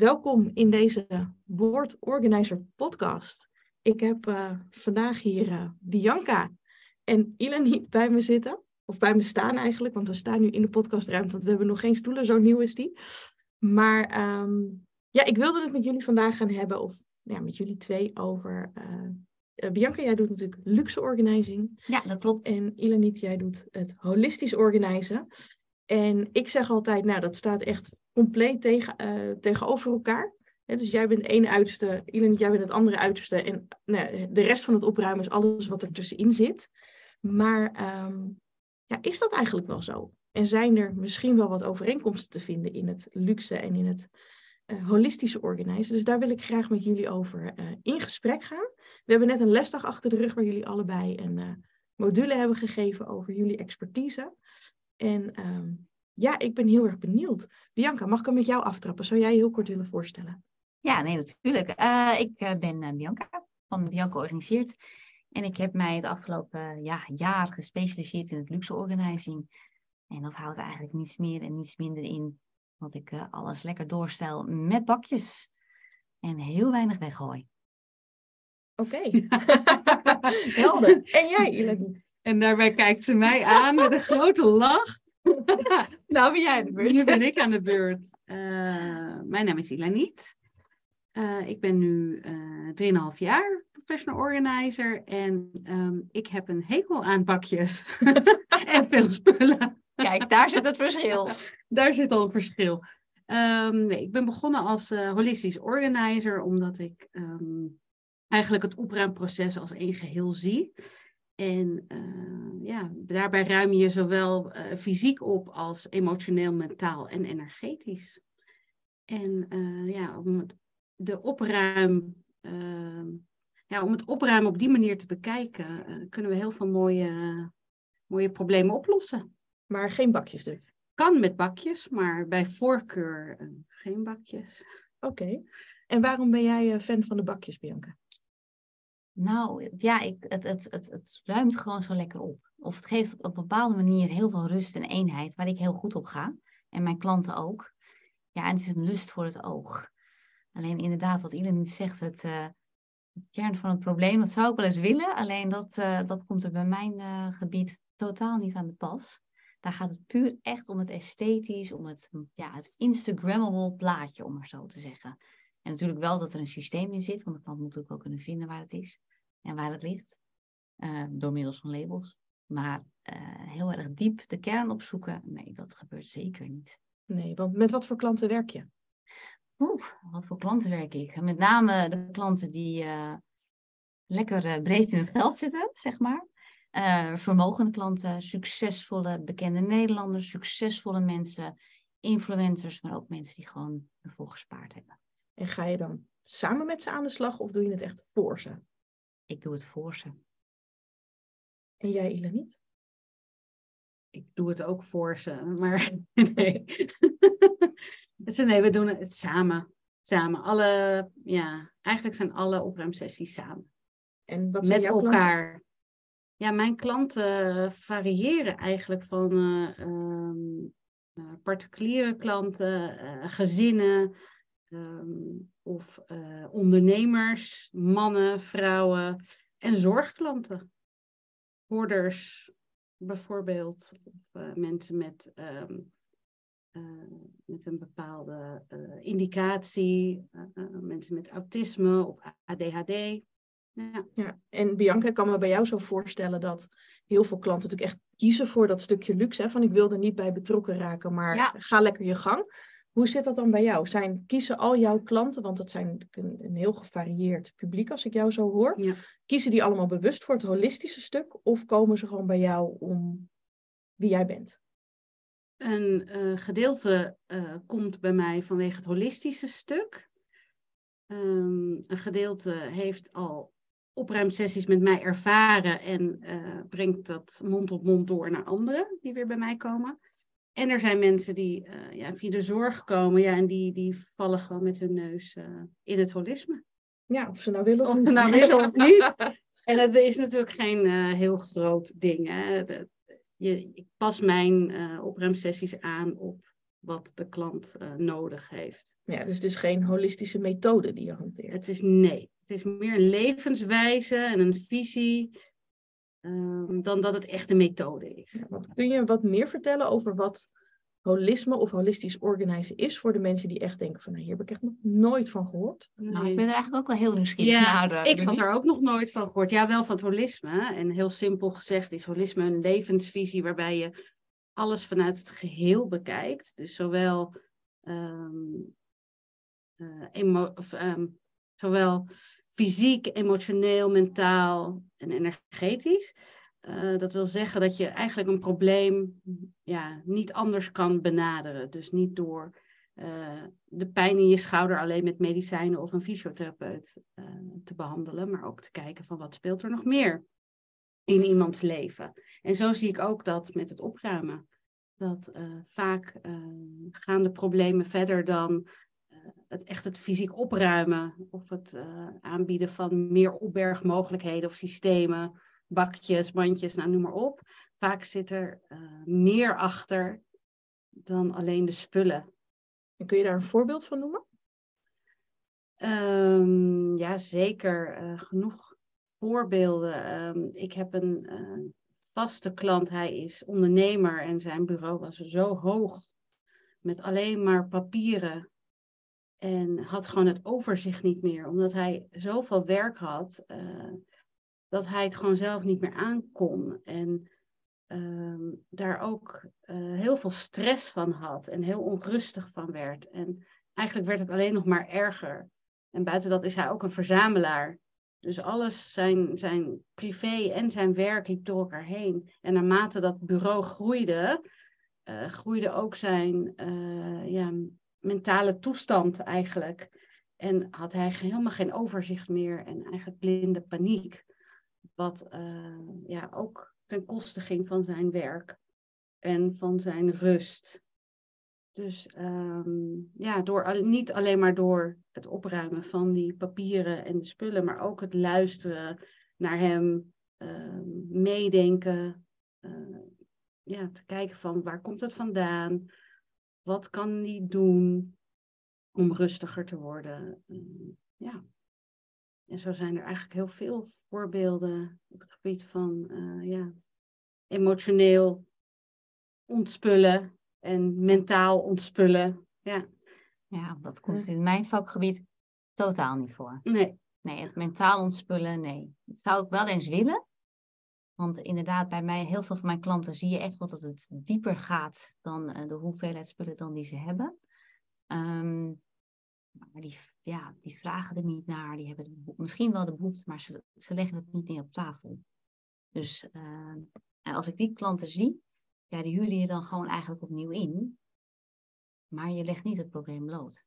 welkom in deze Board Organizer podcast. Ik heb uh, vandaag hier uh, Bianca en Ilan bij me zitten. Of bij me staan eigenlijk, want we staan nu in de podcastruimte, want we hebben nog geen stoelen, zo nieuw is die. Maar um, ja, ik wilde het met jullie vandaag gaan hebben, of ja, met jullie twee, over... Uh, Bianca, jij doet natuurlijk luxe organizing. Ja, dat klopt. En Ilaniet, jij doet het holistisch organizen. En ik zeg altijd, nou, dat staat echt compleet tegen, uh, tegenover elkaar. dus jij bent het ene uiterste, Ilan, jij bent het andere uiterste. En nou, de rest van het opruimen is alles wat er tussenin zit. Maar um, ja, is dat eigenlijk wel zo? En zijn er misschien wel wat overeenkomsten te vinden in het luxe en in het uh, holistische organiseren? Dus daar wil ik graag met jullie over uh, in gesprek gaan. We hebben net een lesdag achter de rug waar jullie allebei een module hebben gegeven over jullie expertise. En um, ja, ik ben heel erg benieuwd. Bianca, mag ik hem met jou aftrappen? Zou jij je heel kort willen voorstellen? Ja, nee, natuurlijk. Uh, ik uh, ben uh, Bianca van Bianca Organiseert. En ik heb mij het afgelopen ja, jaar gespecialiseerd in het luxe organizing. En dat houdt eigenlijk niets meer en niets minder in dat ik alles lekker doorstel met bakjes. En heel weinig weggooi. Oké. Okay. Helder. En jij, Ilani? En daarbij kijkt ze mij aan met een grote lach. nou ben jij aan de beurt. Nu ben ik aan de beurt. Uh, mijn naam is Ilaniet. Uh, ik ben nu uh, 3,5 jaar professional organizer. En um, ik heb een hekel aan bakjes. en veel spullen. Kijk, daar zit het verschil. daar zit al een verschil. Um, nee, ik ben begonnen als uh, holistisch organizer, omdat ik um, eigenlijk het opruimproces als één geheel zie. En uh, ja, daarbij ruim je zowel uh, fysiek op als emotioneel, mentaal en energetisch. En uh, ja, om het, de opruim, ja, om het opruimen op die manier te bekijken, kunnen we heel veel mooie, mooie problemen oplossen. Maar geen bakjes dus? Kan met bakjes, maar bij voorkeur geen bakjes. Oké. Okay. En waarom ben jij fan van de bakjes, Bianca? Nou, ja, ik, het, het, het, het ruimt gewoon zo lekker op. Of het geeft op een bepaalde manier heel veel rust en eenheid, waar ik heel goed op ga. En mijn klanten ook. Ja, en het is een lust voor het oog. Alleen inderdaad, wat iedereen zegt, het, uh, het kern van het probleem, dat zou ik wel eens willen. Alleen dat, uh, dat komt er bij mijn uh, gebied totaal niet aan de pas. Daar gaat het puur echt om het esthetisch, om het, ja, het Instagrammable plaatje, om maar zo te zeggen. En natuurlijk wel dat er een systeem in zit, want de klant moet ook kunnen vinden waar het is en waar het ligt, uh, door middels van labels. Maar uh, heel erg diep de kern opzoeken, nee, dat gebeurt zeker niet. Nee, want met wat voor klanten werk je? Oeh, wat voor klanten werk ik? Met name de klanten die uh, lekker breed in het geld zitten, zeg maar. vermogende klanten, succesvolle bekende Nederlanders, succesvolle mensen, influencers, maar ook mensen die gewoon ervoor gespaard hebben. En ga je dan samen met ze aan de slag of doe je het echt voor ze? Ik doe het voor ze. En jij, Ila, niet? Ik doe het ook voor ze, maar nee. nee, we doen het samen. Samen. Alle, ja, eigenlijk zijn alle opruimsessies samen. En wat Met elkaar. Klanten? Ja, mijn klanten variëren eigenlijk van uh, um, uh, particuliere klanten, uh, gezinnen, Um, of uh, ondernemers, mannen, vrouwen en zorgklanten. Hoorders bijvoorbeeld, of uh, mensen met, um, uh, met een bepaalde indicatie, mensen met autisme of ADHD. Ja. ja, en Bianca, ik kan me bij jou zo voorstellen dat heel veel klanten natuurlijk echt kiezen voor dat stukje luxe. Hè? Van ik wil er niet bij betrokken raken, maar ja. ga lekker je gang. Hoe zit dat dan bij jou? Zijn, kiezen al jouw klanten, want dat zijn een, een heel gevarieerd publiek als ik jou zo hoor, ja. kiezen die allemaal bewust voor het holistische stuk of komen ze gewoon bij jou om wie jij bent? Een uh, gedeelte uh, komt bij mij vanwege het holistische stuk. Um, een gedeelte heeft al opruimsessies met mij ervaren en uh, brengt dat mond op mond door naar anderen die weer bij mij komen. En er zijn mensen die uh, ja, via de zorg komen ja, en die, die vallen gewoon met hun neus uh, in het holisme. Ja, of ze nou willen of, of ze nou willen of niet. En het is natuurlijk geen uh, heel groot ding. Hè. Je, ik pas mijn opruimsessies aan op wat de klant eh, nodig heeft. Ja, dus het is geen holistische methode die je hanteert. Het is nee, het is meer een levenswijze en een visie ehm, dan dat het echt een methode is. Ja, want kun je wat meer vertellen over wat holisme of holistisch organiseren is voor de mensen die echt denken van nou, hier heb ik echt nog nooit van gehoord? Nou, Nee. ik ben er eigenlijk ook wel heel nieuwsgierig Ja, naar. ik had er ook nog nooit van gehoord. Ja, wel van het holisme. En heel simpel gezegd is holisme een levensvisie waarbij je alles vanuit het geheel bekijkt. Dus zowel, ehm, eh, emo- of, ehm, zowel fysiek, emotioneel, mentaal en energetisch. Eh, dat wil zeggen dat je eigenlijk een probleem ja, niet anders kan benaderen. Dus niet door eh, de pijn in je schouder alleen met medicijnen of een fysiotherapeut eh, te behandelen, maar ook te kijken van wat speelt er nog meer in iemands leven. En zo zie ik ook dat met het opruimen. Dat vaak gaan de problemen verder dan het echt het fysiek opruimen of het eh, aanbieden van meer opbergmogelijkheden of systemen, bakjes, bandjes, nou noem maar op. Vaak zit er eh, meer achter dan alleen de spullen. En kun je daar een voorbeeld van noemen? Ehm, ja, zeker. eh, genoeg voorbeelden. Ehm, ik heb een vaste klant. Hij is ondernemer en zijn bureau was zo hoog met alleen maar papieren. En had gewoon het overzicht niet meer, omdat hij zoveel werk had, eh, dat hij het gewoon zelf niet meer aankon. En ehm, daar ook eh, heel veel stress van had en heel onrustig van werd. En eigenlijk werd het alleen nog maar erger. En buiten dat is hij ook een verzamelaar. Dus alles, zijn, zijn privé en zijn werk liep door elkaar heen. En naarmate dat bureau groeide, eh, groeide ook zijn ja, mentale toestand eigenlijk. En had hij helemaal geen overzicht meer en eigenlijk blinde paniek. Wat eh, ja, ook ten koste ging van zijn werk en van zijn rust. Dus ehm, ja, door, niet alleen maar door het opruimen van die papieren en de spullen, maar ook het luisteren naar hem, ehm, meedenken, eh, ja, te kijken van waar komt het vandaan, wat kan hij doen om rustiger te worden. Ehm, ja. En zo zijn er eigenlijk heel veel voorbeelden op het gebied van eh, ja, emotioneel ontspullen en mentaal ontspullen. Ja, Ja, dat komt in mijn vakgebied totaal niet voor. nee. Nee, het mentaal ontspullen, nee. Dat zou ik wel eens willen. Want inderdaad, bij mij, heel veel van mijn klanten zie je echt wel dat het dieper gaat dan eh, de hoeveelheid spullen dan die ze hebben. Ehm, maar die, ja, die vragen er niet naar. Die hebben de misschien wel de behoefte, maar ze, ze leggen het niet neer op tafel. Dus en als ik die klanten zie, ja, die huren je dan gewoon eigenlijk opnieuw in. Maar je legt niet het probleem bloot.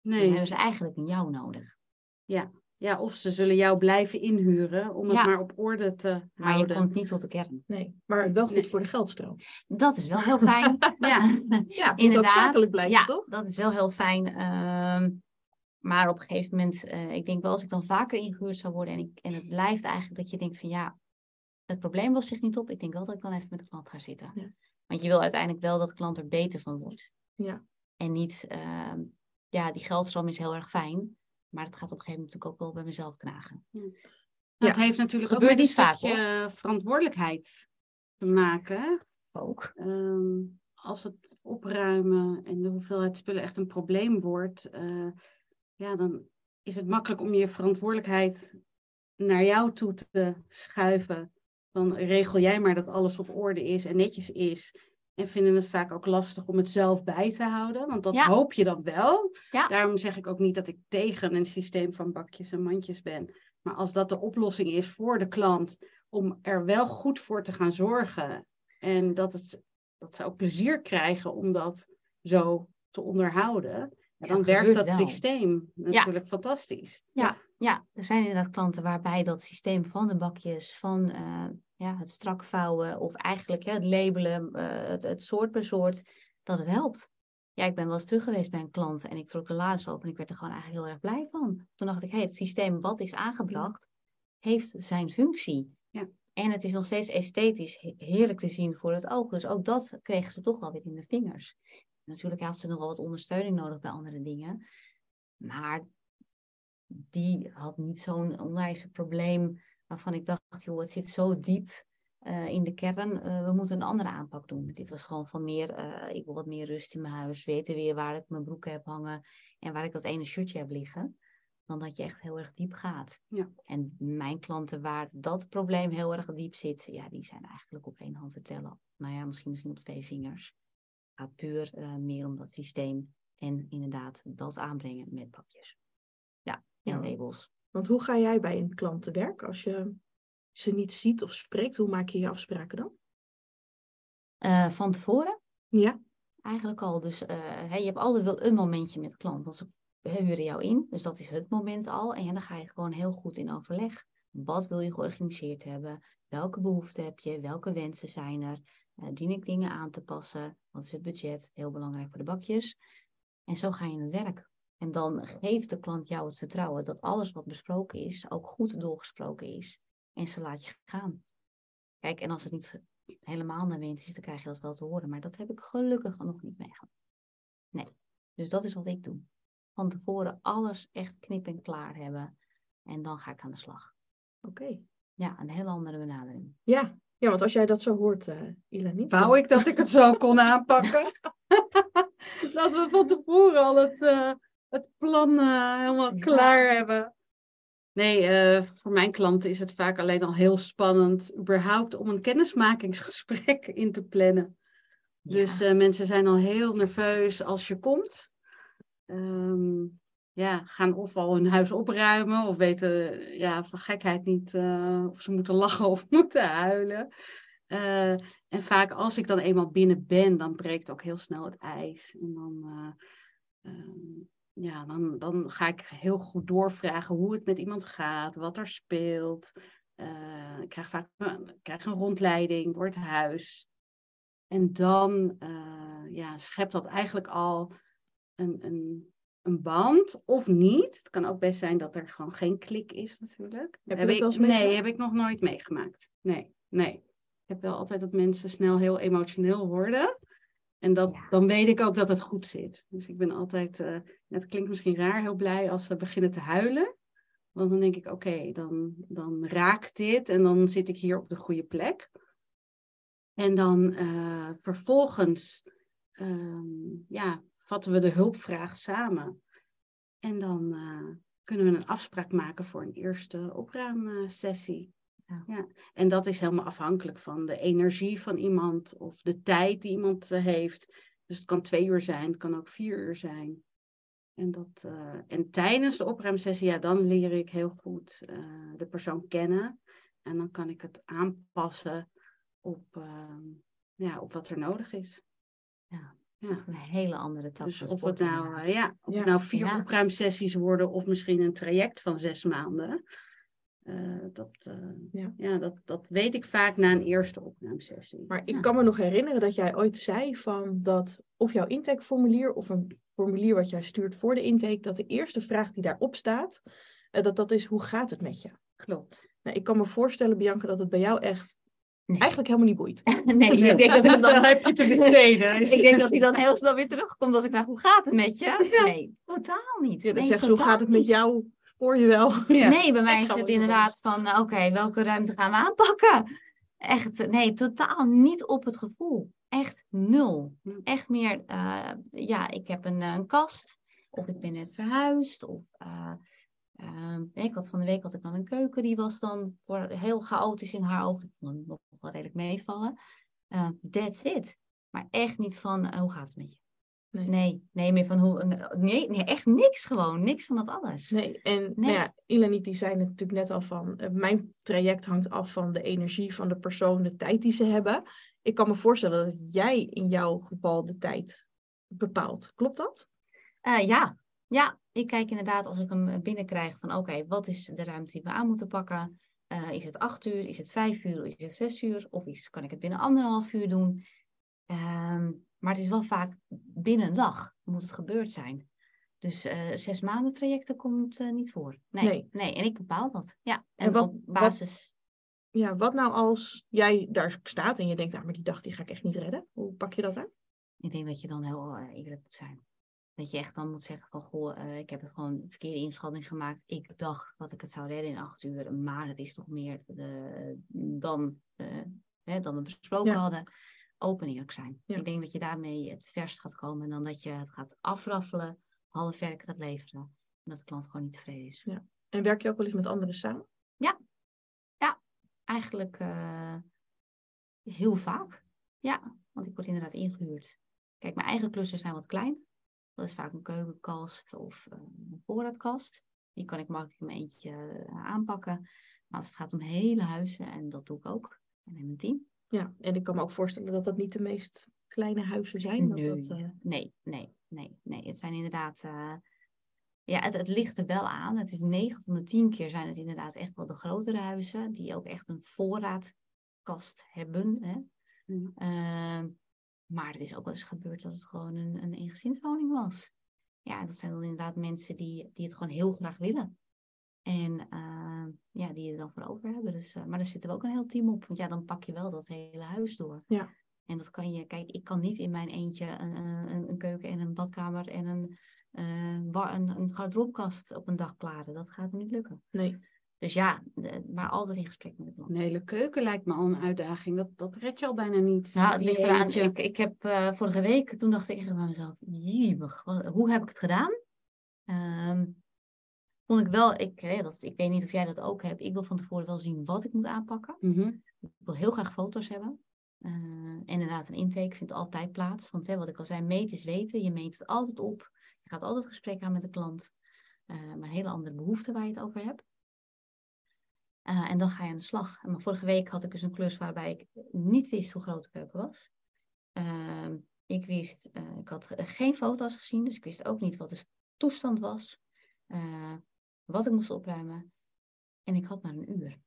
Dan nee. hebben ze eigenlijk een jou nodig. Ja, of ze zullen jou blijven inhuren om het Ja. maar op orde te Maar je houden. komt niet tot de kern. Nee, maar wel goed Nee. voor de geldstroom. Dat is wel heel fijn. Ja. Ja, moet ook Inderdaad. zakelijk blijven, ja, toch? dat is wel heel fijn. Ehm, maar op een gegeven moment, eh, ik denk wel als ik dan vaker ingehuurd zou worden en, ik, en het blijft eigenlijk dat je denkt van ja, het probleem lost zich niet op. Ik denk wel dat ik dan even met de klant ga zitten. Ja. Want je wil uiteindelijk wel dat de klant er beter van wordt. Ja. En niet, ehm, ja, die geldstroom is heel erg fijn. Maar het gaat op een gegeven moment natuurlijk ook wel bij mezelf knagen. Nou, Ja. Het heeft natuurlijk ook met een vaak, stukje verantwoordelijkheid te maken. Ook. Ehm, als het opruimen en de hoeveelheid spullen echt een probleem wordt, eh, ja, dan is het makkelijk om je verantwoordelijkheid naar jou toe te schuiven. Dan regel jij maar dat alles op orde is en netjes is. En vinden het vaak ook lastig om het zelf bij te houden, want dat Ja. hoop je dan wel. Ja. Daarom zeg ik ook niet dat ik tegen een systeem van bakjes en mandjes ben. Maar als dat de oplossing is voor de klant om er wel goed voor te gaan zorgen en dat, het, dat ze ook plezier krijgen om dat zo te onderhouden, ja, dan werkt dat wel. systeem natuurlijk fantastisch. Ja, ja, er zijn inderdaad klanten waarbij dat systeem van de bakjes, van eh, ja, het strak vouwen of eigenlijk hè, het labelen, eh, het, het soort per soort, dat het helpt. Ja, ik ben wel eens terug geweest bij een klant en ik trok de lades open en ik werd er gewoon eigenlijk heel erg blij van. Toen dacht ik, hé, het systeem wat is aangebracht, heeft zijn functie. Ja. En het is nog steeds esthetisch he- heerlijk te zien voor het oog. Dus ook dat kregen ze toch wel weer in de vingers. Natuurlijk had ze nog wel wat ondersteuning nodig bij andere dingen. Maar die had niet zo'n onwijs probleem waarvan ik dacht, joh, het zit zo diep uh, in de kern. Uh, we moeten een andere aanpak doen. Dit was gewoon van meer, uh, ik wil wat meer rust in mijn huis. Weten weer waar ik mijn broeken heb hangen en waar ik dat ene shirtje heb liggen. Dan dat je echt heel erg diep gaat. Ja. En mijn klanten waar dat probleem heel erg diep zit, ja, die zijn eigenlijk op één hand te tellen. Nou ja, misschien, misschien op twee vingers. Gaat puur meer om dat systeem en inderdaad dat aanbrengen met pakjes. Ja, en ja. labels. Want hoe ga jij bij een klant te werk als je ze niet ziet of spreekt? Hoe maak je je afspraken dan? Uh, van tevoren? Ja. Eigenlijk al. Dus uh, hey, je hebt altijd wel een momentje met de klant. Want ze huren jou in. Dus dat is het moment al. En ja, dan ga je gewoon heel goed in overleg. Wat wil je georganiseerd hebben? Welke behoeften heb je? Welke wensen zijn er? Uh, dien ik dingen aan te passen? Wat is het budget? Heel belangrijk voor de bakjes. En zo ga je in het werk. En dan geeft de klant jou het vertrouwen dat alles wat besproken is, ook goed doorgesproken is. En ze laat je gaan. Kijk, en als het niet helemaal naar wens is, dan krijg je dat wel te horen. Maar dat heb ik gelukkig nog niet meegemaakt. Nee. Dus dat is wat ik doe. Van tevoren alles echt knip en klaar hebben. En dan ga ik aan de slag. Oké. Ja, een heel andere benadering. Ja, ja want als jij dat zo hoort, uh, Ilani. Wou ik dat ik het zo kon aanpakken? dat we van tevoren al het, uh, het plan uh, helemaal ja. klaar hebben. Nee, uh, voor mijn klanten is het vaak alleen al heel spannend, überhaupt om een kennismakingsgesprek in te plannen. Ja. Dus uh, mensen zijn al heel nerveus als je komt. Um, ja, gaan of al hun huis opruimen of weten ja, van gekheid niet uh, of ze moeten lachen of moeten huilen. en vaak als ik dan eenmaal binnen ben, dan breekt ook heel snel het ijs. En dan um, ja, dan, dan ga ik heel goed doorvragen hoe het met iemand gaat, wat er speelt. Uh, ik krijg vaak ik krijg een rondleiding door het huis. En dan uh, ja, schept dat eigenlijk al een, een, een band of niet. Het kan ook best zijn dat er gewoon geen klik is natuurlijk. Heb, heb ik, ik, nee, heb ik nog nooit meegemaakt. Nee, nee. Ik heb wel altijd dat mensen snel heel emotioneel worden. En dat, ja. dan weet ik ook dat het goed zit. Dus ik ben altijd, uh, het klinkt misschien raar, heel blij als ze beginnen te huilen. Want dan denk ik, oké, okay, dan, dan raakt dit en dan zit ik hier op de goede plek. En dan uh, vervolgens um, ja, vatten we de hulpvraag samen. En dan uh, kunnen we een afspraak maken voor een eerste opruimsessie. Ja. ja. En dat is helemaal afhankelijk van de energie van iemand of de tijd die iemand uh, heeft. Dus het kan twee uur zijn, het kan ook vier uur zijn. En, dat, uh, en tijdens de opruimsessie, ja, dan leer ik heel goed uh, de persoon kennen. En dan kan ik het aanpassen op, ja, op wat er nodig is. Ja. Ja. een hele andere tak. Dus of het nou, ja, of ja. Het nou vier ja. opruimsessies worden of misschien een traject van zes maanden. Uh, dat, uh, ja. ja. dat, dat weet ik vaak na een eerste opnamesessie. Maar ik kan me nog herinneren dat jij ooit zei van dat of jouw intakeformulier of een formulier wat jij stuurt voor de intake, dat de eerste vraag die daarop staat, uh, dat dat is hoe gaat het met je? Klopt. Nou, ik kan me voorstellen, Bianca, dat het bij jou echt nee. eigenlijk helemaal niet boeit. nee, ik denk dat ik dan heb je te besteden. ik denk dat hij dan heel snel weer terugkomt als ik vraag hoe gaat het met je? Nee, totaal niet. Ja, dan nee, zegt ze hoe gaat het met jou? Hoor je wel? Ja. Nee, bij mij is het inderdaad van, oké, okay, welke ruimte gaan we aanpakken? Echt, nee, totaal niet op het gevoel. Echt nul. Echt meer, uh, ja, ik heb een, een, kast, of ik ben net verhuisd, of uh, uh, ik had van de week had ik dan een keuken, die was dan heel chaotisch in haar ogen. Ik vond hem nog wel redelijk meevallen. that's it. Maar echt niet van, hoe gaat het met je? Nee. nee, nee, meer van hoe. Nee, nee, echt niks gewoon. Niks van dat alles. Nee, en nee. Nou ja, Ilani die zei natuurlijk net al van. Uh, mijn traject hangt af van de energie van de persoon, de tijd die ze hebben. Ik kan me voorstellen dat jij in jouw geval de tijd bepaalt. Klopt dat? Uh, ja. ja, ik kijk inderdaad als ik hem binnenkrijg van oké, okay, wat is de ruimte die we aan moeten pakken? Uh, is het acht uur, is het vijf uur, is het zes uur? Of is, kan ik het binnen anderhalf uur doen? Um, maar het is wel vaak binnen een dag moet het gebeurd zijn. Dus uh, zes maanden trajecten komt uh, niet voor. Nee, nee, nee. En ik bepaal dat. Ja. En, en wat, op basis. Wat, ja, wat nou als jij daar staat en je denkt, nou, maar die dag die ga ik echt niet redden. Hoe pak je dat aan? Ik denk dat je dan heel uh, eerlijk moet zijn. Dat je echt dan moet zeggen van, goh, uh, ik heb het gewoon verkeerde inschatting gemaakt. Ik dacht dat ik het zou redden in acht uur, maar het is toch meer dan, hè, dan we besproken ja. hadden. Open eerlijk zijn. Ja. Ik denk dat je daarmee het verst gaat komen dan dat je het gaat afraffelen, half werk gaat leveren. En dat de klant gewoon niet tevreden is. Ja. En werk je ook wel eens met anderen samen? Ja, ja. eigenlijk heel vaak. Ja, want ik word inderdaad ingehuurd. Kijk, mijn eigen klussen zijn wat klein. Dat is vaak een keukenkast of eh, een voorraadkast. Die kan ik makkelijk in mijn eentje eh, aanpakken. Maar als het gaat om hele huizen, en dat doe ik ook, en in mijn team. Ja, en ik kan me ook voorstellen dat dat niet de meest kleine huizen zijn. Nee, dat, uh... nee, nee, nee, nee. Het zijn inderdaad... Uh, ja, het, het ligt er wel aan. Het is 9 van de 10 keer zijn het inderdaad echt wel de grotere huizen. Die ook echt een voorraadkast hebben. Hè? Mm. Uh, maar het is ook wel eens gebeurd dat het gewoon een, een eengezinswoning was. Ja, dat zijn dan inderdaad mensen die, die het gewoon heel graag willen. En uh, ja, die er dan voor over hebben. Dus, uh, maar daar zitten we ook een heel team op. Want ja, dan pak je wel dat hele huis door. Ja. En dat kan je, kijk, ik kan niet in mijn eentje een, een, een keuken en een badkamer en een, uh, bar, een, een garderobekast op een dag klaren. Dat gaat niet lukken. Nee. Dus ja, de, maar altijd in gesprek met de klant. Een hele keuken lijkt me al een uitdaging. Dat, dat red je al bijna niet. Nou, het ligt eraan. Ik, ik heb vorige week, toen dacht ik echt bij mezelf, jiebig, hoe heb ik het gedaan? Um, vond ik wel, ik, hè, dat, ik weet niet of jij dat ook hebt. Ik wil van tevoren wel zien wat ik moet aanpakken. Mm -hmm. Ik wil heel graag foto's hebben. Uh, inderdaad, een intake vindt altijd plaats. Want hè, wat ik al zei, meten is weten. Je meet het altijd op. Je gaat altijd gesprek aan met de klant. Uh, maar hele andere behoeften waar je het over hebt. Uh, en dan ga je aan de slag. En vorige week had ik dus een klus waarbij ik niet wist hoe groot de keuken was. Uh, ik wist, ik had geen foto's gezien, dus ik wist ook niet wat de toestand was, eh, wat ik moest opruimen. En ik had maar een uur.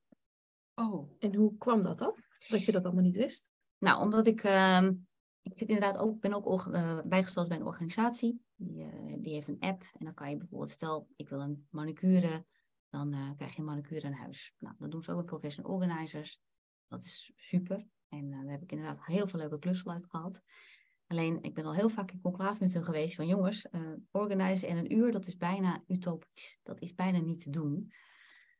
Oh, en hoe kwam dat dan? Dat je dat allemaal niet wist? Nou, omdat ik, ehm, ik zit inderdaad ook, ben ook bijgesteld bij een organisatie. Die, die heeft een app en dan kan je bijvoorbeeld, stel ik wil een manicure dan uh, krijg je een manicure in huis. Nou, dat doen ze ook met professional organizers. Dat is super. En uh, daar heb ik inderdaad heel veel leuke klussen uit gehad. Alleen, ik ben al heel vaak in conclave met hun geweest van jongens, uh, organiseren in een uur, dat is bijna utopisch. Dat is bijna niet te doen.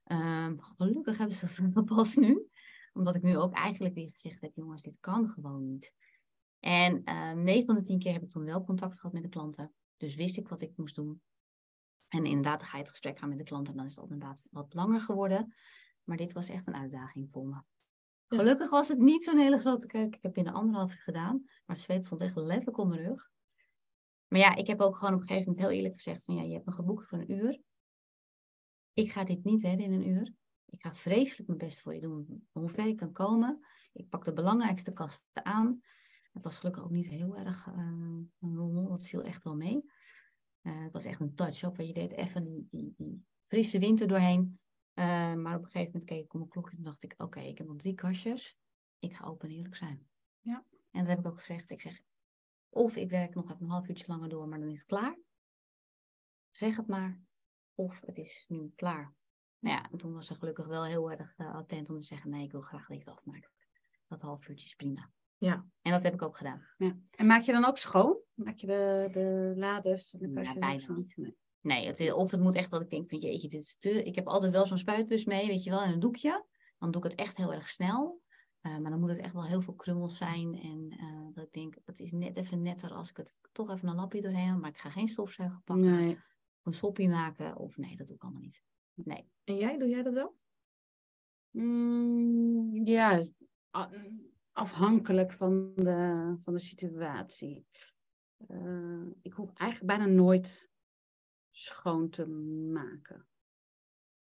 Um, gelukkig hebben ze dat pas nu. Omdat ik nu ook eigenlijk weer gezegd heb, jongens, dit kan gewoon niet. En uh, 9 van de 10 keer heb ik toen wel contact gehad met de klanten. Dus wist ik wat ik moest doen. En inderdaad, ga je het gesprek aan met de klant en dan is het inderdaad wat langer geworden. Maar dit was echt een uitdaging voor me. Gelukkig was het niet zo'n hele grote keuken. Ik heb binnen anderhalf uur gedaan. Maar zweet stond echt letterlijk op mijn rug. Maar ja, ik heb ook gewoon op een gegeven moment heel eerlijk gezegd van ja, je hebt me geboekt voor een uur. Ik ga dit niet redden in een uur. Ik ga vreselijk mijn best voor je doen. Hoe ver ik kan komen. Ik pak de belangrijkste kasten aan. Het was gelukkig ook niet heel erg uh, een rommel. Het viel echt wel mee. Uh, het was echt een touch-up. Je deed even die, die, frisse winter doorheen. Uh, maar op een gegeven moment keek ik op mijn klokje en dacht ik, oké, okay, ik heb nog drie kastjes. Ik ga open en eerlijk zijn. Ja. En dat heb ik ook gezegd. Ik zeg, of ik werk nog even een half uurtje langer door, maar dan is het klaar. Zeg het maar. Of het is nu klaar. Nou ja, en toen was ze gelukkig wel heel erg uh, attent om te zeggen, nee, ik wil graag licht afmaken. Dat half uurtje is prima. Ja. En dat heb ik ook gedaan. Ja. En maak je dan ook schoon? Maak je de, de lades? De ja, bijna niet. Nee, nee het, of het moet echt dat ik denk, van jeetje, dit is te... Ik heb altijd wel zo'n spuitbus mee, weet je wel, en een doekje. Dan doe ik het echt heel erg snel. Uh, maar dan moet het echt wel heel veel krummels zijn. En uh, dat ik denk, het is net even netter als ik het toch even een lapje doorheen heb. Maar ik ga geen stofzuiger pakken. Nee. Of een soppie maken. Of nee, dat doe ik allemaal niet. Nee. En jij, doe jij dat wel? Mm, ja, afhankelijk van de, van de situatie. Uh, ik hoef eigenlijk bijna nooit schoon te maken.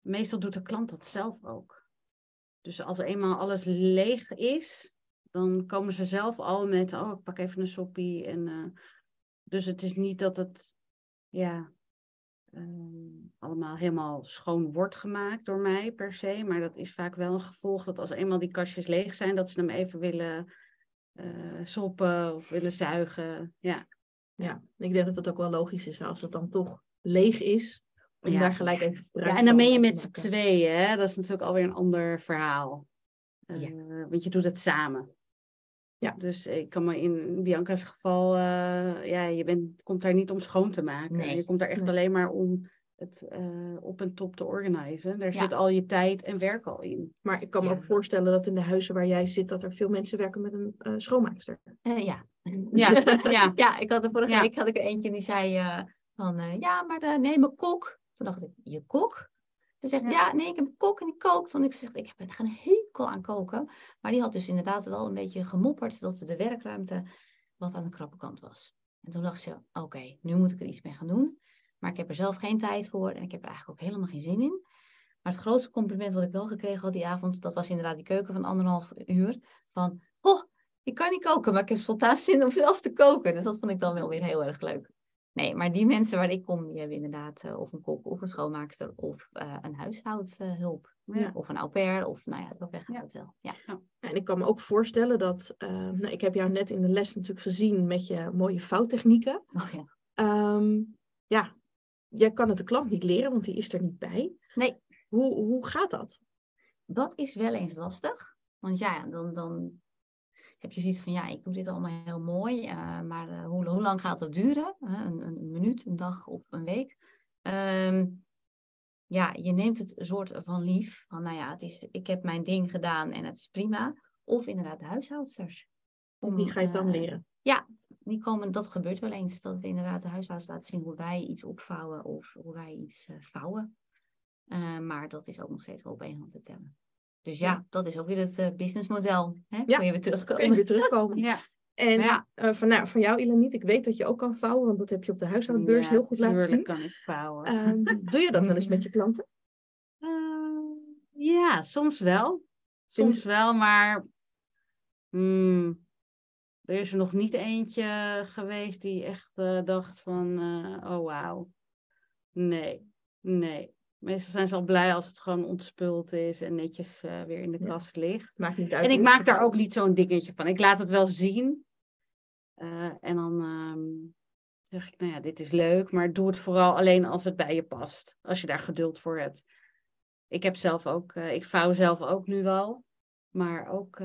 Meestal doet de klant dat zelf ook. Dus als eenmaal alles leeg is, dan komen ze zelf al met, oh, ik pak even een soppie. En, uh, dus het is niet dat het, ja, um, allemaal helemaal schoon wordt gemaakt door mij per se. Maar dat is vaak wel een gevolg dat als eenmaal die kastjes leeg zijn, dat ze hem even willen uh, soppen of willen zuigen. Ja. ja, ik denk dat het ook wel logisch is als het dan toch leeg is. Om ja. daar gelijk even Ja, en dan ben je met z'n tweeën. Hè? Dat is natuurlijk alweer een ander verhaal. Uh, ja. Want je doet het samen. Ja. Dus ik kan me in Bianca's geval, eh, ja, je bent, komt daar niet om schoon te maken. Nee. Je komt daar echt Nee. alleen maar om het eh, op en top te organiseren. Daar Ja. zit al je tijd en werk al in. Maar ik kan me Ja. ook voorstellen dat in de huizen waar jij zit, dat er veel mensen werken met een eh, schoonmaakster. Eh, ja. Ja, ja. Ja, ik had er vorige week had ik er eentje die zei eh, van eh, ja, maar de, nee, mijn kok. Toen dacht ik, je kok? Ze zegt, Ja. ja. nee, ik heb een kok en die kookt. Want ik zeg, ik heb geen hekel aan koken. Maar die had dus inderdaad wel een beetje gemopperd dat de werkruimte wat aan de krappe kant was. En toen dacht ze, oké, nu moet ik er iets mee gaan doen. Maar ik heb er zelf geen tijd voor en ik heb er eigenlijk ook helemaal geen zin in. Maar het grootste compliment wat ik wel gekregen had die avond, dat was inderdaad die keuken van anderhalf uur. Van, oh, ik kan niet koken, maar ik heb spontaan zin om zelf te koken. Dus dat vond ik dan wel weer heel erg leuk. Nee, maar die mensen waar ik kom, die hebben inderdaad eh, of een kok of een schoonmaakster of eh, een huishoudhulp. Ja. Of een au pair of nou ja, het weggaat wel. Ja. En ik kan me ook voorstellen dat, eh, nou, ik heb jou net in de les natuurlijk gezien met je mooie vouwtechnieken. Oh, ja. Ehm, ja, jij kan het de klant niet leren, want die is er niet bij. Nee. Hoe, hoe gaat dat? Dat is wel eens lastig. Want ja, dan, dan heb je zoiets van, ja, ik doe dit allemaal heel mooi. eh, maar eh, hoe, hoe lang gaat dat duren? Een, een minuut, een dag of een week? Ehm, ja, je neemt het soort van lief. Van, nou ja, het is, ik heb mijn ding gedaan en het is prima. Of inderdaad de huishoudsters. Om, Wie ga je dan eh, leren? die komen, dat gebeurt wel eens, dat we inderdaad de huishoudens laten zien hoe wij iets opvouwen of hoe wij iets vouwen. Maar dat is ook nog steeds wel op één hand te tellen. Dus ja, Ja. dat is ook weer het eh, businessmodel. Hè? Ja. Kun je weer Kun je terugkomen. weer terugkomen? Ja, En Ja. eh, van, nou, van jou, Ilaniet, ik weet dat je ook kan vouwen, want dat heb je op de huishoudbeurs Ja, heel goed laten tuurlijk zien. kan ik vouwen. Ehm, doe je dat wel eens met je klanten? Eh, ja, soms wel. Soms wel, maar hmm, er is er nog niet eentje geweest die echt eh, dacht van, eh, oh wauw. Nee, nee. Meestal zijn ze al blij als het gewoon ontspuld is en netjes eh, weer in de kast ligt. Maakt niet uit. En ik maak daar ook niet zo'n dingetje van. Ik laat het wel zien. Eh, en dan ehm, zeg ik, nou ja, dit is leuk, maar doe het vooral alleen als het bij je past. Als je daar geduld voor hebt. Ik heb zelf ook, eh, ik vouw zelf ook nu wel. Maar ook,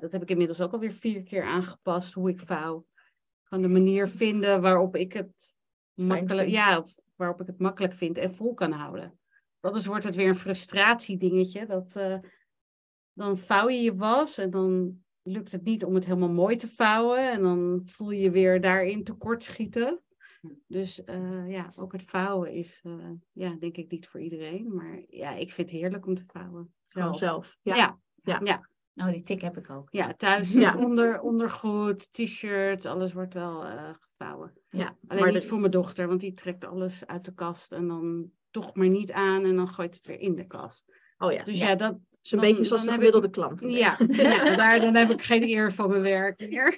dat heb ik inmiddels ook alweer vier keer aangepast, hoe ik vouw. Gewoon de manier vinden waarop ik het makkelijk, ja, waarop ik het makkelijk vind en vol kan houden. Anders wordt het weer een frustratiedingetje. Dat, eh, dan vouw je je was en dan lukt het niet om het helemaal mooi te vouwen. En dan voel je je weer daarin tekortschieten. Dus eh, ja, ook het vouwen is, eh, ja, denk ik niet voor iedereen. Maar ja, ik vind het heerlijk om te vouwen. Gewoon zelf. Ja. Ja. Ja. ja. Nou, die tik heb ik ook. Ja, thuis Ja. Onder, ondergoed, t-shirt, alles wordt wel eh, gevouwen. Ja, Alleen maar niet de- voor mijn dochter, want die trekt alles uit de kast en dan toch maar niet aan en dan gooit het weer in de kast. Oh ja, Dus ja. ja, dat, is een dan- beetje zoals de ik- gemiddelde klant. ja, ja daar, dan heb ik geen eer van mijn werk meer.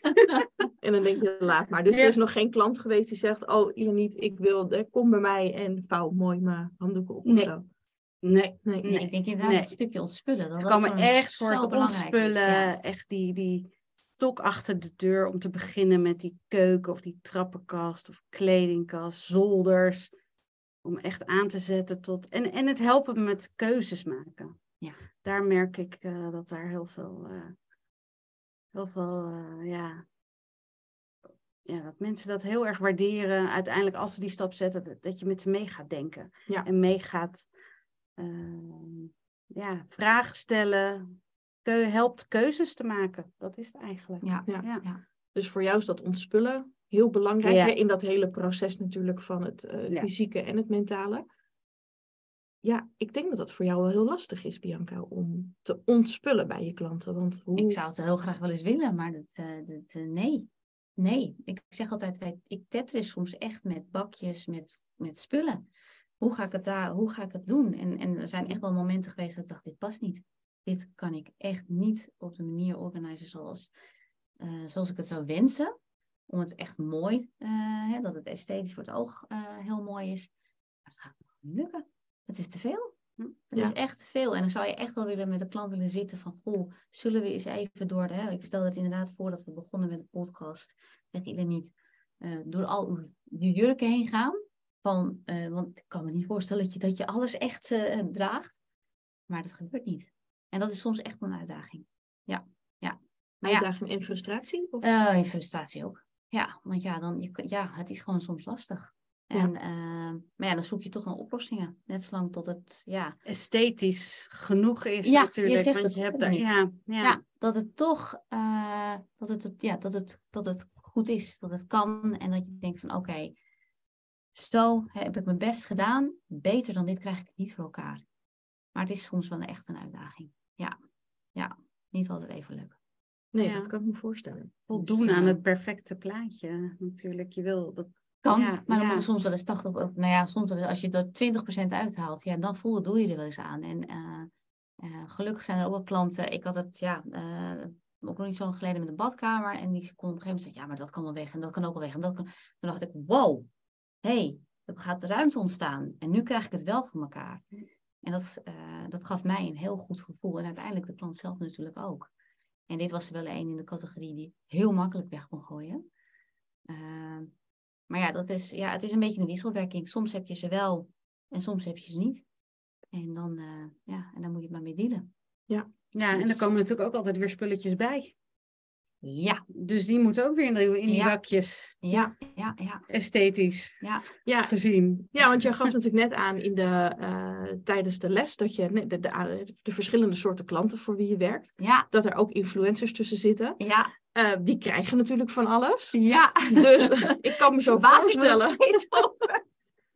En dan denk je, laat maar. Dus Ja. er is nog geen klant geweest die zegt, oh Ilaniet, ik wil, eh, kom bij mij en vouw mooi mijn handdoeken op of Nee. zo. Nee, Nee. Nee, ik denk inderdaad Nee. het stukje ontspullen. Dat ze dat komen echt voor is, ontspullen. ja. Echt die, die stok achter de deur om te beginnen met die keuken of die trappenkast of kledingkast, zolders. Om echt aan te zetten tot... En, en het helpen met keuzes maken. Ja. Daar merk ik eh, dat daar heel veel... eh, heel veel, eh, ja... Ja, dat mensen dat heel erg waarderen. Uiteindelijk als ze die stap zetten, dat, dat je met ze mee gaat denken. Ja. En mee gaat ehm, ja, vragen stellen. Keu helpt keuzes te maken. Dat is het eigenlijk. Ja. Ja. Ja. Ja. Dus voor jou is dat ontspullen heel belangrijk Ja. hè, in dat hele proces natuurlijk van het eh, Ja. fysieke en het mentale. Ja, ik denk dat dat voor jou wel heel lastig is, Bianca, om te ontspullen bij je klanten. Want hoe... Ik zou het heel graag wel eens willen, maar dat, eh, dat, eh, nee. Nee, ik zeg altijd, wij, ik tetris soms echt met bakjes, met, met spullen. Hoe ga ik het daar, hoe ga ik het doen? En, en er zijn echt wel momenten geweest dat ik dacht, dit past niet. Dit kan ik echt niet op de manier organiseren zoals, zoals ik het zou wensen. Om het echt mooi, eh, hè, dat het esthetisch voor het oog eh, heel mooi is. Maar het gaat niet lukken. Het is te veel. Hm, Het Ja. is echt veel. En dan zou je echt wel willen met de klant willen zitten van, goh, zullen we eens even door de... Hè? Ik vertelde het inderdaad voordat we begonnen met de podcast tegen iedereen niet. eh, door al uw uw jurken heen gaan. Van, want ik kan me niet voorstellen dat je, dat je alles echt draagt. Maar dat gebeurt niet. En dat is soms echt een uitdaging. Ja, ja. Ja. Uitdaging en frustratie? Of? In frustratie ook. Ja, want ja, dan, je, ja, het is gewoon soms lastig. Ja. En, eh, maar ja, dan zoek je toch naar oplossingen. Net zolang tot het, ja, Esthetisch genoeg is Ja, je natuurlijk. zegt want je hebt daar, niet. ja, ja. ja. dat het toch, eh, dat, het, ja, dat, het, dat het goed is, dat het kan. En dat je denkt van, oké, zo heb ik mijn best gedaan. Beter dan dit krijg ik het niet voor elkaar. Maar het is soms wel echt een uitdaging. Ja, ja, niet altijd even leuk. Nee, Ja. dat kan ik me voorstellen. voldoen Dus, aan eh, het perfecte plaatje natuurlijk. Je wil dat. Kan, Ja, maar dan ja. moet soms wel eens 80, of, nou ja, soms wel eens, als je er 20% uithaalt, ja, dan voel doe je er wel eens aan. En eh, eh, gelukkig zijn er ook wel klanten, ik had het, ja, eh, ook nog niet zo lang geleden met een badkamer, en die kon op een gegeven moment zeggen, ja, maar dat kan wel weg, en dat kan ook wel weg, en dat kan... Toen dacht ik, wow, hey, er gaat ruimte ontstaan, en nu krijg ik het wel voor elkaar. En dat, eh, dat gaf mij een heel goed gevoel, en uiteindelijk de klant zelf natuurlijk ook. En dit was er wel een in de categorie die heel makkelijk weg kon gooien. Eh, maar ja, dat is, ja, het is een beetje een wisselwerking. Soms heb je ze wel en soms heb je ze niet. En dan, eh, ja, en dan moet je maar mee dealen. Ja, en er Dus- komen natuurlijk ook altijd weer spulletjes bij. Ja, Dus die moeten ook weer in, die- in die Ja. bakjes. ja, ja, ja, Esthetisch ja. Ja, gezien. ja, want jij gaf natuurlijk net aan in de, eh, tijdens de les dat je de, de, de, de verschillende soorten klanten voor wie je werkt, Ja, dat er ook influencers tussen zitten. ja, Eh, die krijgen natuurlijk van alles. ja. Dus ik kan me zo Basis voorstellen steeds over.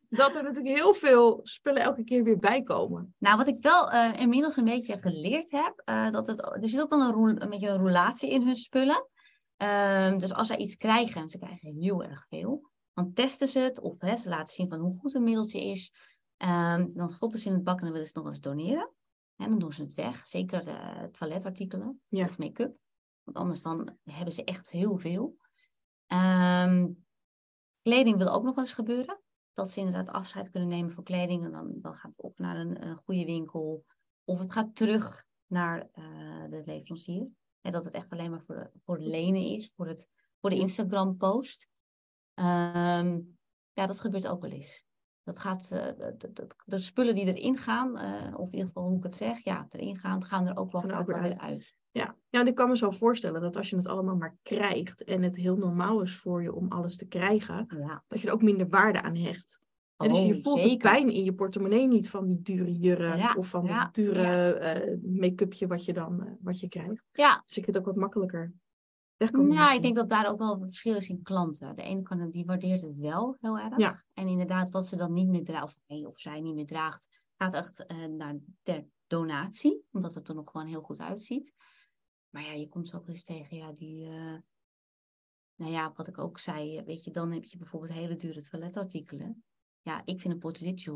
Dat er natuurlijk heel veel spullen elke keer weer bij komen. Nou, wat ik wel eh, inmiddels een beetje geleerd heb, eh, dat het, er zit ook wel een, een beetje een roulatie in hun spullen. Ehm, dus als zij iets krijgen, en ze krijgen heel erg veel, dan testen ze het of hè, ze laten zien van hoe goed een middeltje is. Ehm, dan stoppen ze in het bak en dan willen ze het nog eens doneren. En dan doen ze het weg, zeker toiletartikelen Ja. of make-up. Want anders dan hebben ze echt heel veel. Ehm, kleding wil ook nog wel eens gebeuren dat ze inderdaad afscheid kunnen nemen van kleding. En dan, dan gaat het of naar een, goede winkel, of het gaat terug naar eh, de leverancier. En dat het echt alleen maar voor, voor lenen is, voor, het, voor de Instagram-post. Ehm, ja, dat gebeurt ook wel eens. Dat gaat, eh, de, spullen die erin gaan, eh, of in ieder geval hoe ik het zeg, ja, erin gaan, gaan er ook wel, ook weer uit. Ja. ja, ik kan me zo voorstellen dat als je het allemaal maar krijgt en het heel normaal is voor je om alles te krijgen, Ja, dat je er ook minder waarde aan hecht. En dus je Oh, voelt de pijn in je portemonnee niet van die dure jurren Ja, of van ja, het dure eh, make-upje wat je dan wat je krijgt. Ja, Dus je kunt ook wat makkelijker wegkomen. Nou, ik denk dat daar ook wel een verschil is in klanten. De ene kant die waardeert het wel heel erg. Ja. En inderdaad, wat ze dan niet meer draagt, of hij of zij niet meer draagt, gaat echt eh, naar ter donatie. Omdat het er nog gewoon heel goed uitziet. Maar ja, je komt zo ook eens tegen, ja, die... eh, nou ja, wat ik ook zei, weet je, dan heb je bijvoorbeeld hele dure toiletartikelen. Ja, ik vind een Portrait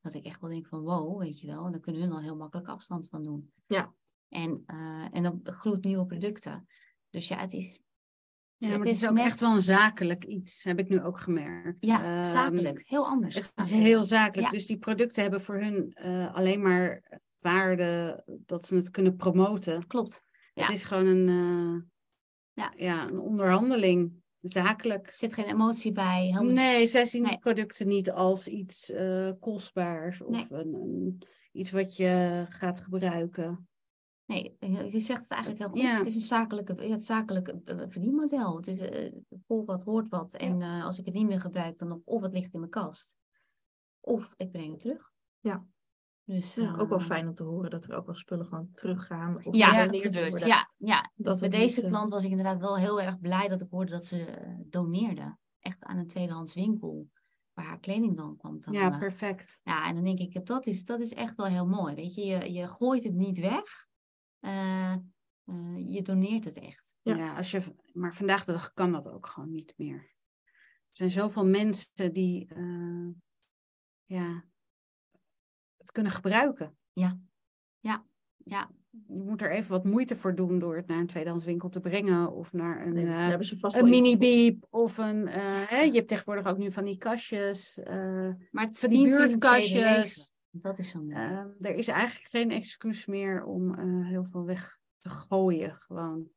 dat ik echt wel denk van wow, weet je wel. En dan kunnen hun al heel makkelijk afstand van doen. Ja. En, eh, en dan gloednieuwe producten. Dus ja, het is Ja, Het maar het is is ook net- echt wel een zakelijk iets, heb ik nu ook gemerkt. Ja, Ehm, zakelijk. Heel anders. Het is heel zakelijk. Ja. Dus die producten hebben voor hun eh, alleen maar waarde dat ze het kunnen promoten. Klopt. Ja. Het is gewoon een, eh, Ja. ja. een onderhandeling, zakelijk. Er zit geen emotie bij. Helemaal. Nee, zij zien Nee. die producten niet als iets eh, kostbaars of Nee. een, een- iets wat je gaat gebruiken. Nee, je zegt het eigenlijk heel goed. Ja. Het is een zakelijke, het zakelijke eh, verdienmodel. Het is eh, vol wat hoort wat. En eh, als ik het niet meer gebruik, dan of, of het ligt in mijn kast. Of ik breng het terug. Ja. Dus, Ja, ook wel eh, fijn om te horen dat er ook wel spullen gewoon teruggaan. Of Ja, dat gebeurt. Ja, ja. Dat Bij deze niet, eh, klant was ik inderdaad wel heel erg blij dat ik hoorde dat ze eh, doneerde. Echt aan een tweedehands winkel. Waar haar kleding dan kwam te Ja, perfect. Ja, en dan denk ik, dat is, dat is echt wel heel mooi. Weet je, je, je gooit het niet weg. Eh, eh, je doneert het echt. Ja. Ja. als je, maar vandaag de dag kan dat ook gewoon niet meer. Er zijn zoveel mensen die eh, ja, het kunnen gebruiken. Ja, Je moet er even wat moeite voor doen door het naar een tweedehands winkel te brengen of naar een, Nee, eh, daar hebben ze vast een wel mini iets- beep of een. eh, hè, je hebt tegenwoordig ook nu van die kastjes, eh, maar het van die buurtkastjes. Dat is zo. Ehm, er is eigenlijk geen excuus meer om eh, heel veel weg te gooien. Gewoon.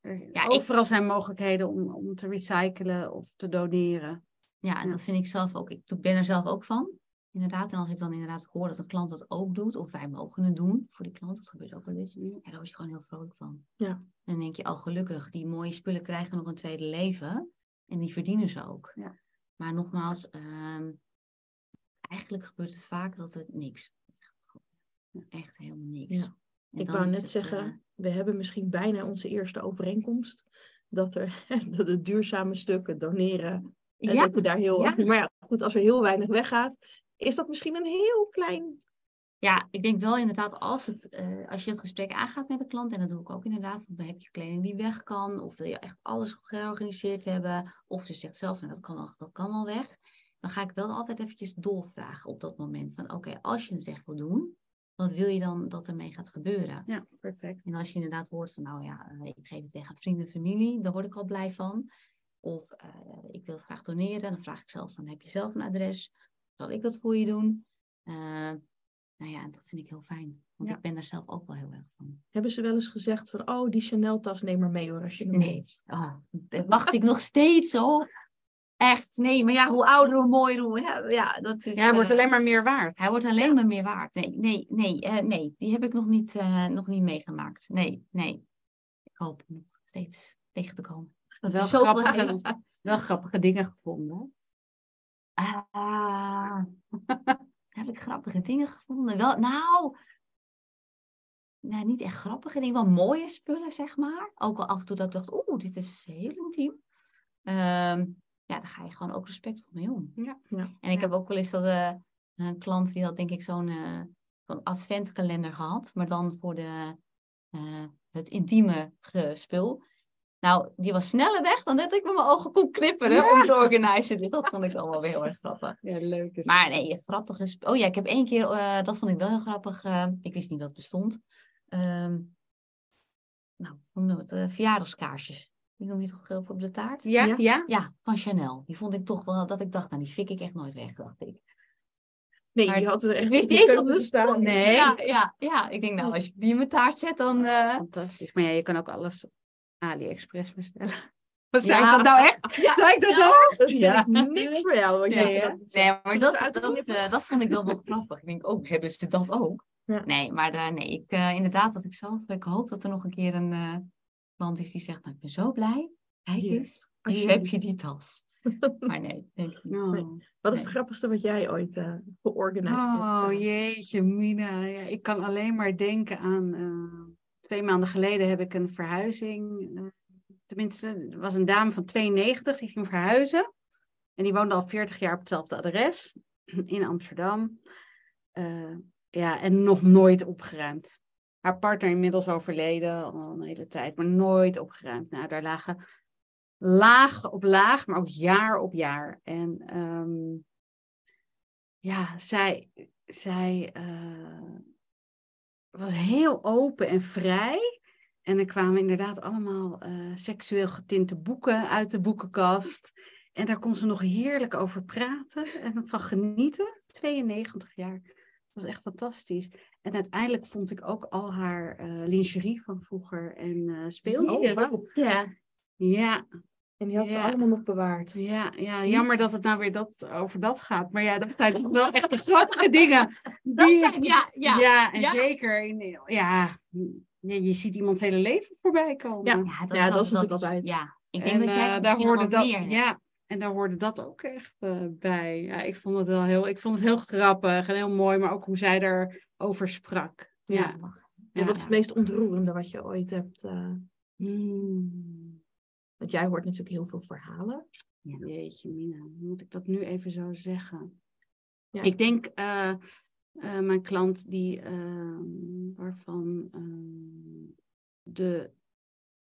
Er, Ja, ik- overal zijn mogelijkheden om, om te recyclen of te doneren. ja, en ja. dat vind ik zelf ook. Ik ben er zelf ook van. Inderdaad, en als ik dan inderdaad hoor dat een klant dat ook doet, of wij mogen het doen voor die klant, dat gebeurt ook wel eens, ja, daar word je gewoon heel vrolijk van. Ja. En dan denk je, al gelukkig, die mooie spullen krijgen nog een tweede leven en die verdienen ze ook. Ja. Maar nogmaals, ehm, eigenlijk gebeurt het vaak dat het niks. Echt helemaal niks. Ja. Ik wou net het, zeggen, eh, we hebben misschien bijna onze eerste overeenkomst. Dat, er, dat het duurzame stuk, het doneren, en ja, dat je daar heel... ja. Maar ja, goed, als er heel weinig weggaat, is dat misschien een heel klein... Ja, ik denk wel inderdaad als, het, eh, als je het gesprek aangaat met de klant, en dat doe ik ook inderdaad, want dan heb je kleding die weg kan, of wil je echt alles georganiseerd hebben, of ze zegt zelf, nou, dat kan wel, dat kan wel weg, dan ga ik wel altijd eventjes doorvragen op dat moment van, oké, als je het weg wil doen, wat wil je dan dat ermee gaat gebeuren? Ja, perfect. En als je inderdaad hoort van, nou ja, eh, ik geef het weg aan vrienden en familie, daar word ik al blij van. Of eh, ik wil het graag doneren, dan vraag ik zelf van, heb je zelf een adres? Zal ik dat voor je doen? Eh, nou ja, dat vind ik heel fijn. Want Ja. ik ben daar zelf ook wel heel erg van. Hebben ze wel eens gezegd van, oh, die Chanel-tas neem maar mee hoor, als je hem Nee, oh, dat wacht ik nog steeds hoor. Echt, nee, maar ja, hoe ouder, hoe mooier, hoe... Ja, ja, dat is, Ja, hij wordt eh, alleen maar meer waard. Hij wordt alleen maar meer waard. Nee, nee, nee, eh, nee. Die heb ik nog niet, eh, nog niet meegemaakt. Nee, nee. Ik hoop nog steeds tegen te komen. Dat wel, grappige, wel grappige dingen gevonden. Ah, heb ik grappige dingen gevonden? Wel, nou, nou, niet echt grappige dingen, wel mooie spullen, zeg maar. Ook al af en toe dat ik dacht, oeh, dit is heel intiem. Ehm, ja, daar ga je gewoon ook respectvol mee om. Ja. Ja. En ik Ja. heb ook wel eens dat eh, een klant die had denk ik zo'n eh, zo'n adventkalender gehad, maar dan voor de, eh, het intieme gespul. Nou, die was sneller weg dan dat ik met mijn ogen kon knipperen om te organiseren. Dus dat vond ik wel weer heel erg grappig. Ja, leuk is Maar nee, grappige... Oh ja, ik heb één keer... eh, dat vond ik wel heel grappig. ik wist niet dat het bestond. Ehm, nou, hoe noem je het? eh, verjaardagskaarsjes. Die noem je toch heel veel op de taart? Ja, Ja. ja. Ja, van Chanel. Die vond ik toch wel... Dat ik dacht, nou, die fik ik echt nooit weg, dacht ik. Nee, Maar die had er echt Ik wist niet eens staan. Nee. Ja, ja, ja. Ik denk, nou, als je die in mijn taart zet, dan... eh, Fantastisch. Maar ja, je kan ook alles op AliExpress bestellen. Wat zei Ja. ik dat nou echt? Ja. Zei ik dat Ja. nou echt? Dat vind Ja. ik niks voor jou. Nee, maar dat, dat, eh, dat vond ik wel wel grappig. Ik denk, oh, hebben ze dat ook? Ja. Nee, maar eh, nee, ik, eh, inderdaad, wat ik zelf, ik hoop dat er nog een keer een eh, klant is die zegt, nou, ik ben zo blij. Kijk eens, heb je die tas. maar nee, denk ik niet. Oh. Wat is Nee. het grappigste wat jij ooit eh georganiseerd hebt? Oh jeetje, Mina. Ja, ik kan alleen maar denken aan. eh, twee maanden geleden heb ik een verhuizing. tenminste, er was een dame van 92 die ging verhuizen. En die woonde al 40 jaar op hetzelfde adres in Amsterdam. Ja, en nog nooit opgeruimd. Haar partner inmiddels overleden al een hele tijd, maar nooit opgeruimd. Nou, daar lagen laag op laag, maar ook jaar op jaar. En ehm, ja, zij, zij eh, was heel open en vrij. En er kwamen inderdaad allemaal eh, seksueel getinte boeken uit de boekenkast. En daar kon ze nog heerlijk over praten en van genieten. 92 jaar. Dat was echt fantastisch. En uiteindelijk vond ik ook al haar eh, lingerie van vroeger en speelgoed. Oh, wauw. Ja, Ja, En die had ze Ja. allemaal nog bewaard. ja, ja, jammer dat het nou weer dat, over dat gaat. Maar ja, dat zijn toch wel echt de grappige dingen. dat die- zijn, ja, ja. ja, en Ja. zeker. In, ja, je, je ziet iemands hele leven voorbij komen. Ja. Ja, dat, Ja, is, dat is dat natuurlijk altijd. Ja, ik En, denk dat jij dat daar hoorde dat, meer ja, en daar hoorde dat ook echt eh, bij. Ja, ik vond het wel heel, ik vond het heel grappig en heel mooi, maar ook hoe zij erover sprak. Ja. Ja. En wat is het meest ontroerende wat je ooit hebt? eh, Mm. want jij hoort natuurlijk heel veel verhalen. Jeetje, Mina, moet ik dat nu even zo zeggen? Ja. Ik denk, eh, eh, mijn klant die, ehm, waarvan ehm, de,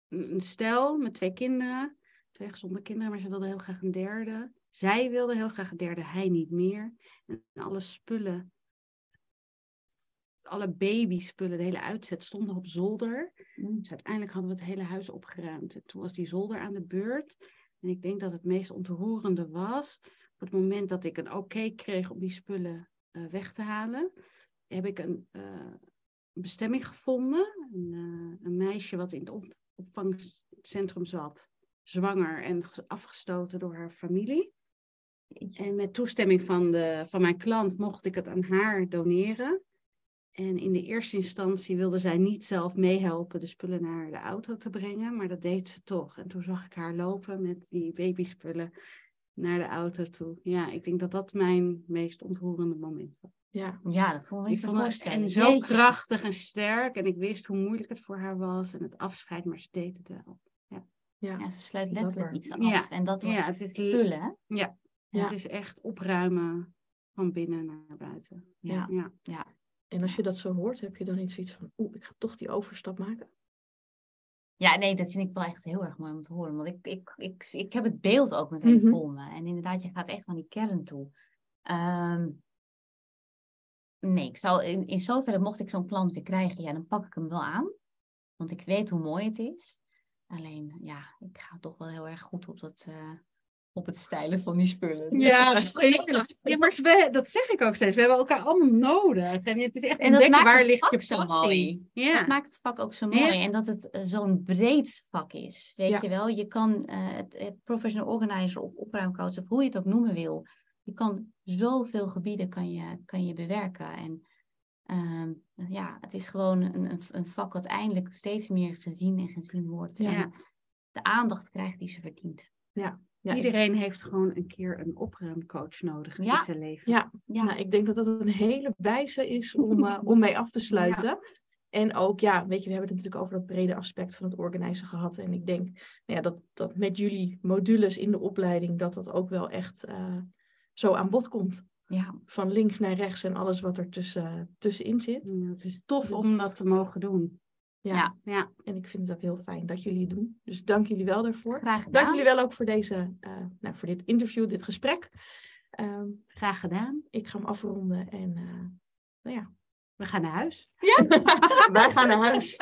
een stel met twee kinderen, twee gezonde kinderen, maar ze wilde heel graag een derde. Zij wilde heel graag een derde, hij niet meer. En alle spullen, alle babyspullen, de hele uitzet stonden op zolder. Dus uiteindelijk hadden we het hele huis opgeruimd. En toen was die zolder aan de beurt. En ik denk dat het meest ontroerende was, op het moment dat ik een oké kreeg om die spullen eh, weg te halen, heb ik een eh, bestemming gevonden. Een, eh, een meisje wat in het op- opvangcentrum zat, zwanger en ge- afgestoten door haar familie. En met toestemming van, de, van mijn klant mocht ik het aan haar doneren. En in de eerste instantie wilde zij niet zelf meehelpen de spullen naar de auto te brengen, maar dat deed ze toch. En toen zag ik haar lopen met die babyspullen naar de auto toe. Ja, ik denk dat dat mijn meest ontroerende moment was. Ja, Ja, dat vond ik vond en zo Jeetje. krachtig en sterk. En ik wist hoe moeilijk het voor haar was. En het afscheid, maar ze deed het wel. ja. Ja, ze sluit Dapper. letterlijk iets af. Ja. En dat Ja, wordt het is, spullen, hè? ja, Ja. het is echt opruimen van binnen naar buiten. Ja. ja. En als je dat zo hoort, heb je dan niet zoiets van, oeh, ik ga toch die overstap maken? Ja, nee, dat vind ik wel echt heel erg mooi om te horen. Want ik, ik, ik, ik heb het beeld ook meteen voor me. En inderdaad, je gaat echt naar die kern toe. Ehm, nee, ik zou in, in zoverre, mocht ik zo'n klant weer krijgen, ja, dan pak ik hem wel aan. Want ik weet hoe mooi het is. Alleen, ja, ik ga toch wel heel erg goed op, dat, eh, op het stijlen van die spullen. Ja, ja, maar we, dat zeg ik ook steeds. We hebben elkaar allemaal nodig. En het is echt En dat ontdekken maakt waar het ligt vak je zo mooi. Ja. Dat maakt het vak ook zo mooi. Ja. En dat het eh, zo'n breed vak is. Weet Ja. je wel, je kan eh, het eh, professional organizer of opruimcoach of hoe je het ook noemen wil. Je kan zoveel gebieden kan je, kan je bewerken. En ehm, ja, het is gewoon een, een, een vak wat eindelijk steeds meer gezien en gezien wordt. En de aandacht krijgt die ze verdient. Ja, Iedereen heeft gewoon een keer een opruimcoach nodig Ja. in zijn leven. Ja, Ja, Nou, ik denk dat dat een hele wijze is om, eh, om mee af te sluiten. En ook, ja, weet je, we hebben het natuurlijk over dat brede aspect van het organiseren gehad. En ik denk nou ja, dat, dat met jullie modules in de opleiding, dat dat ook wel echt eh, zo aan bod komt. ja. Van links naar rechts en alles wat er tussen, tussenin zit. Ja, het is tof Dus- om dat te mogen doen. Ja. Ja. Ja. En ik vind het ook heel fijn dat jullie het doen. Dus dank jullie wel daarvoor. graag gedaan. Dank jullie wel ook voor, deze, eh, nou, voor dit interview, dit gesprek. Ehm, Graag gedaan. ik ga hem afronden en eh, nou ja, We gaan naar huis. wij gaan naar huis.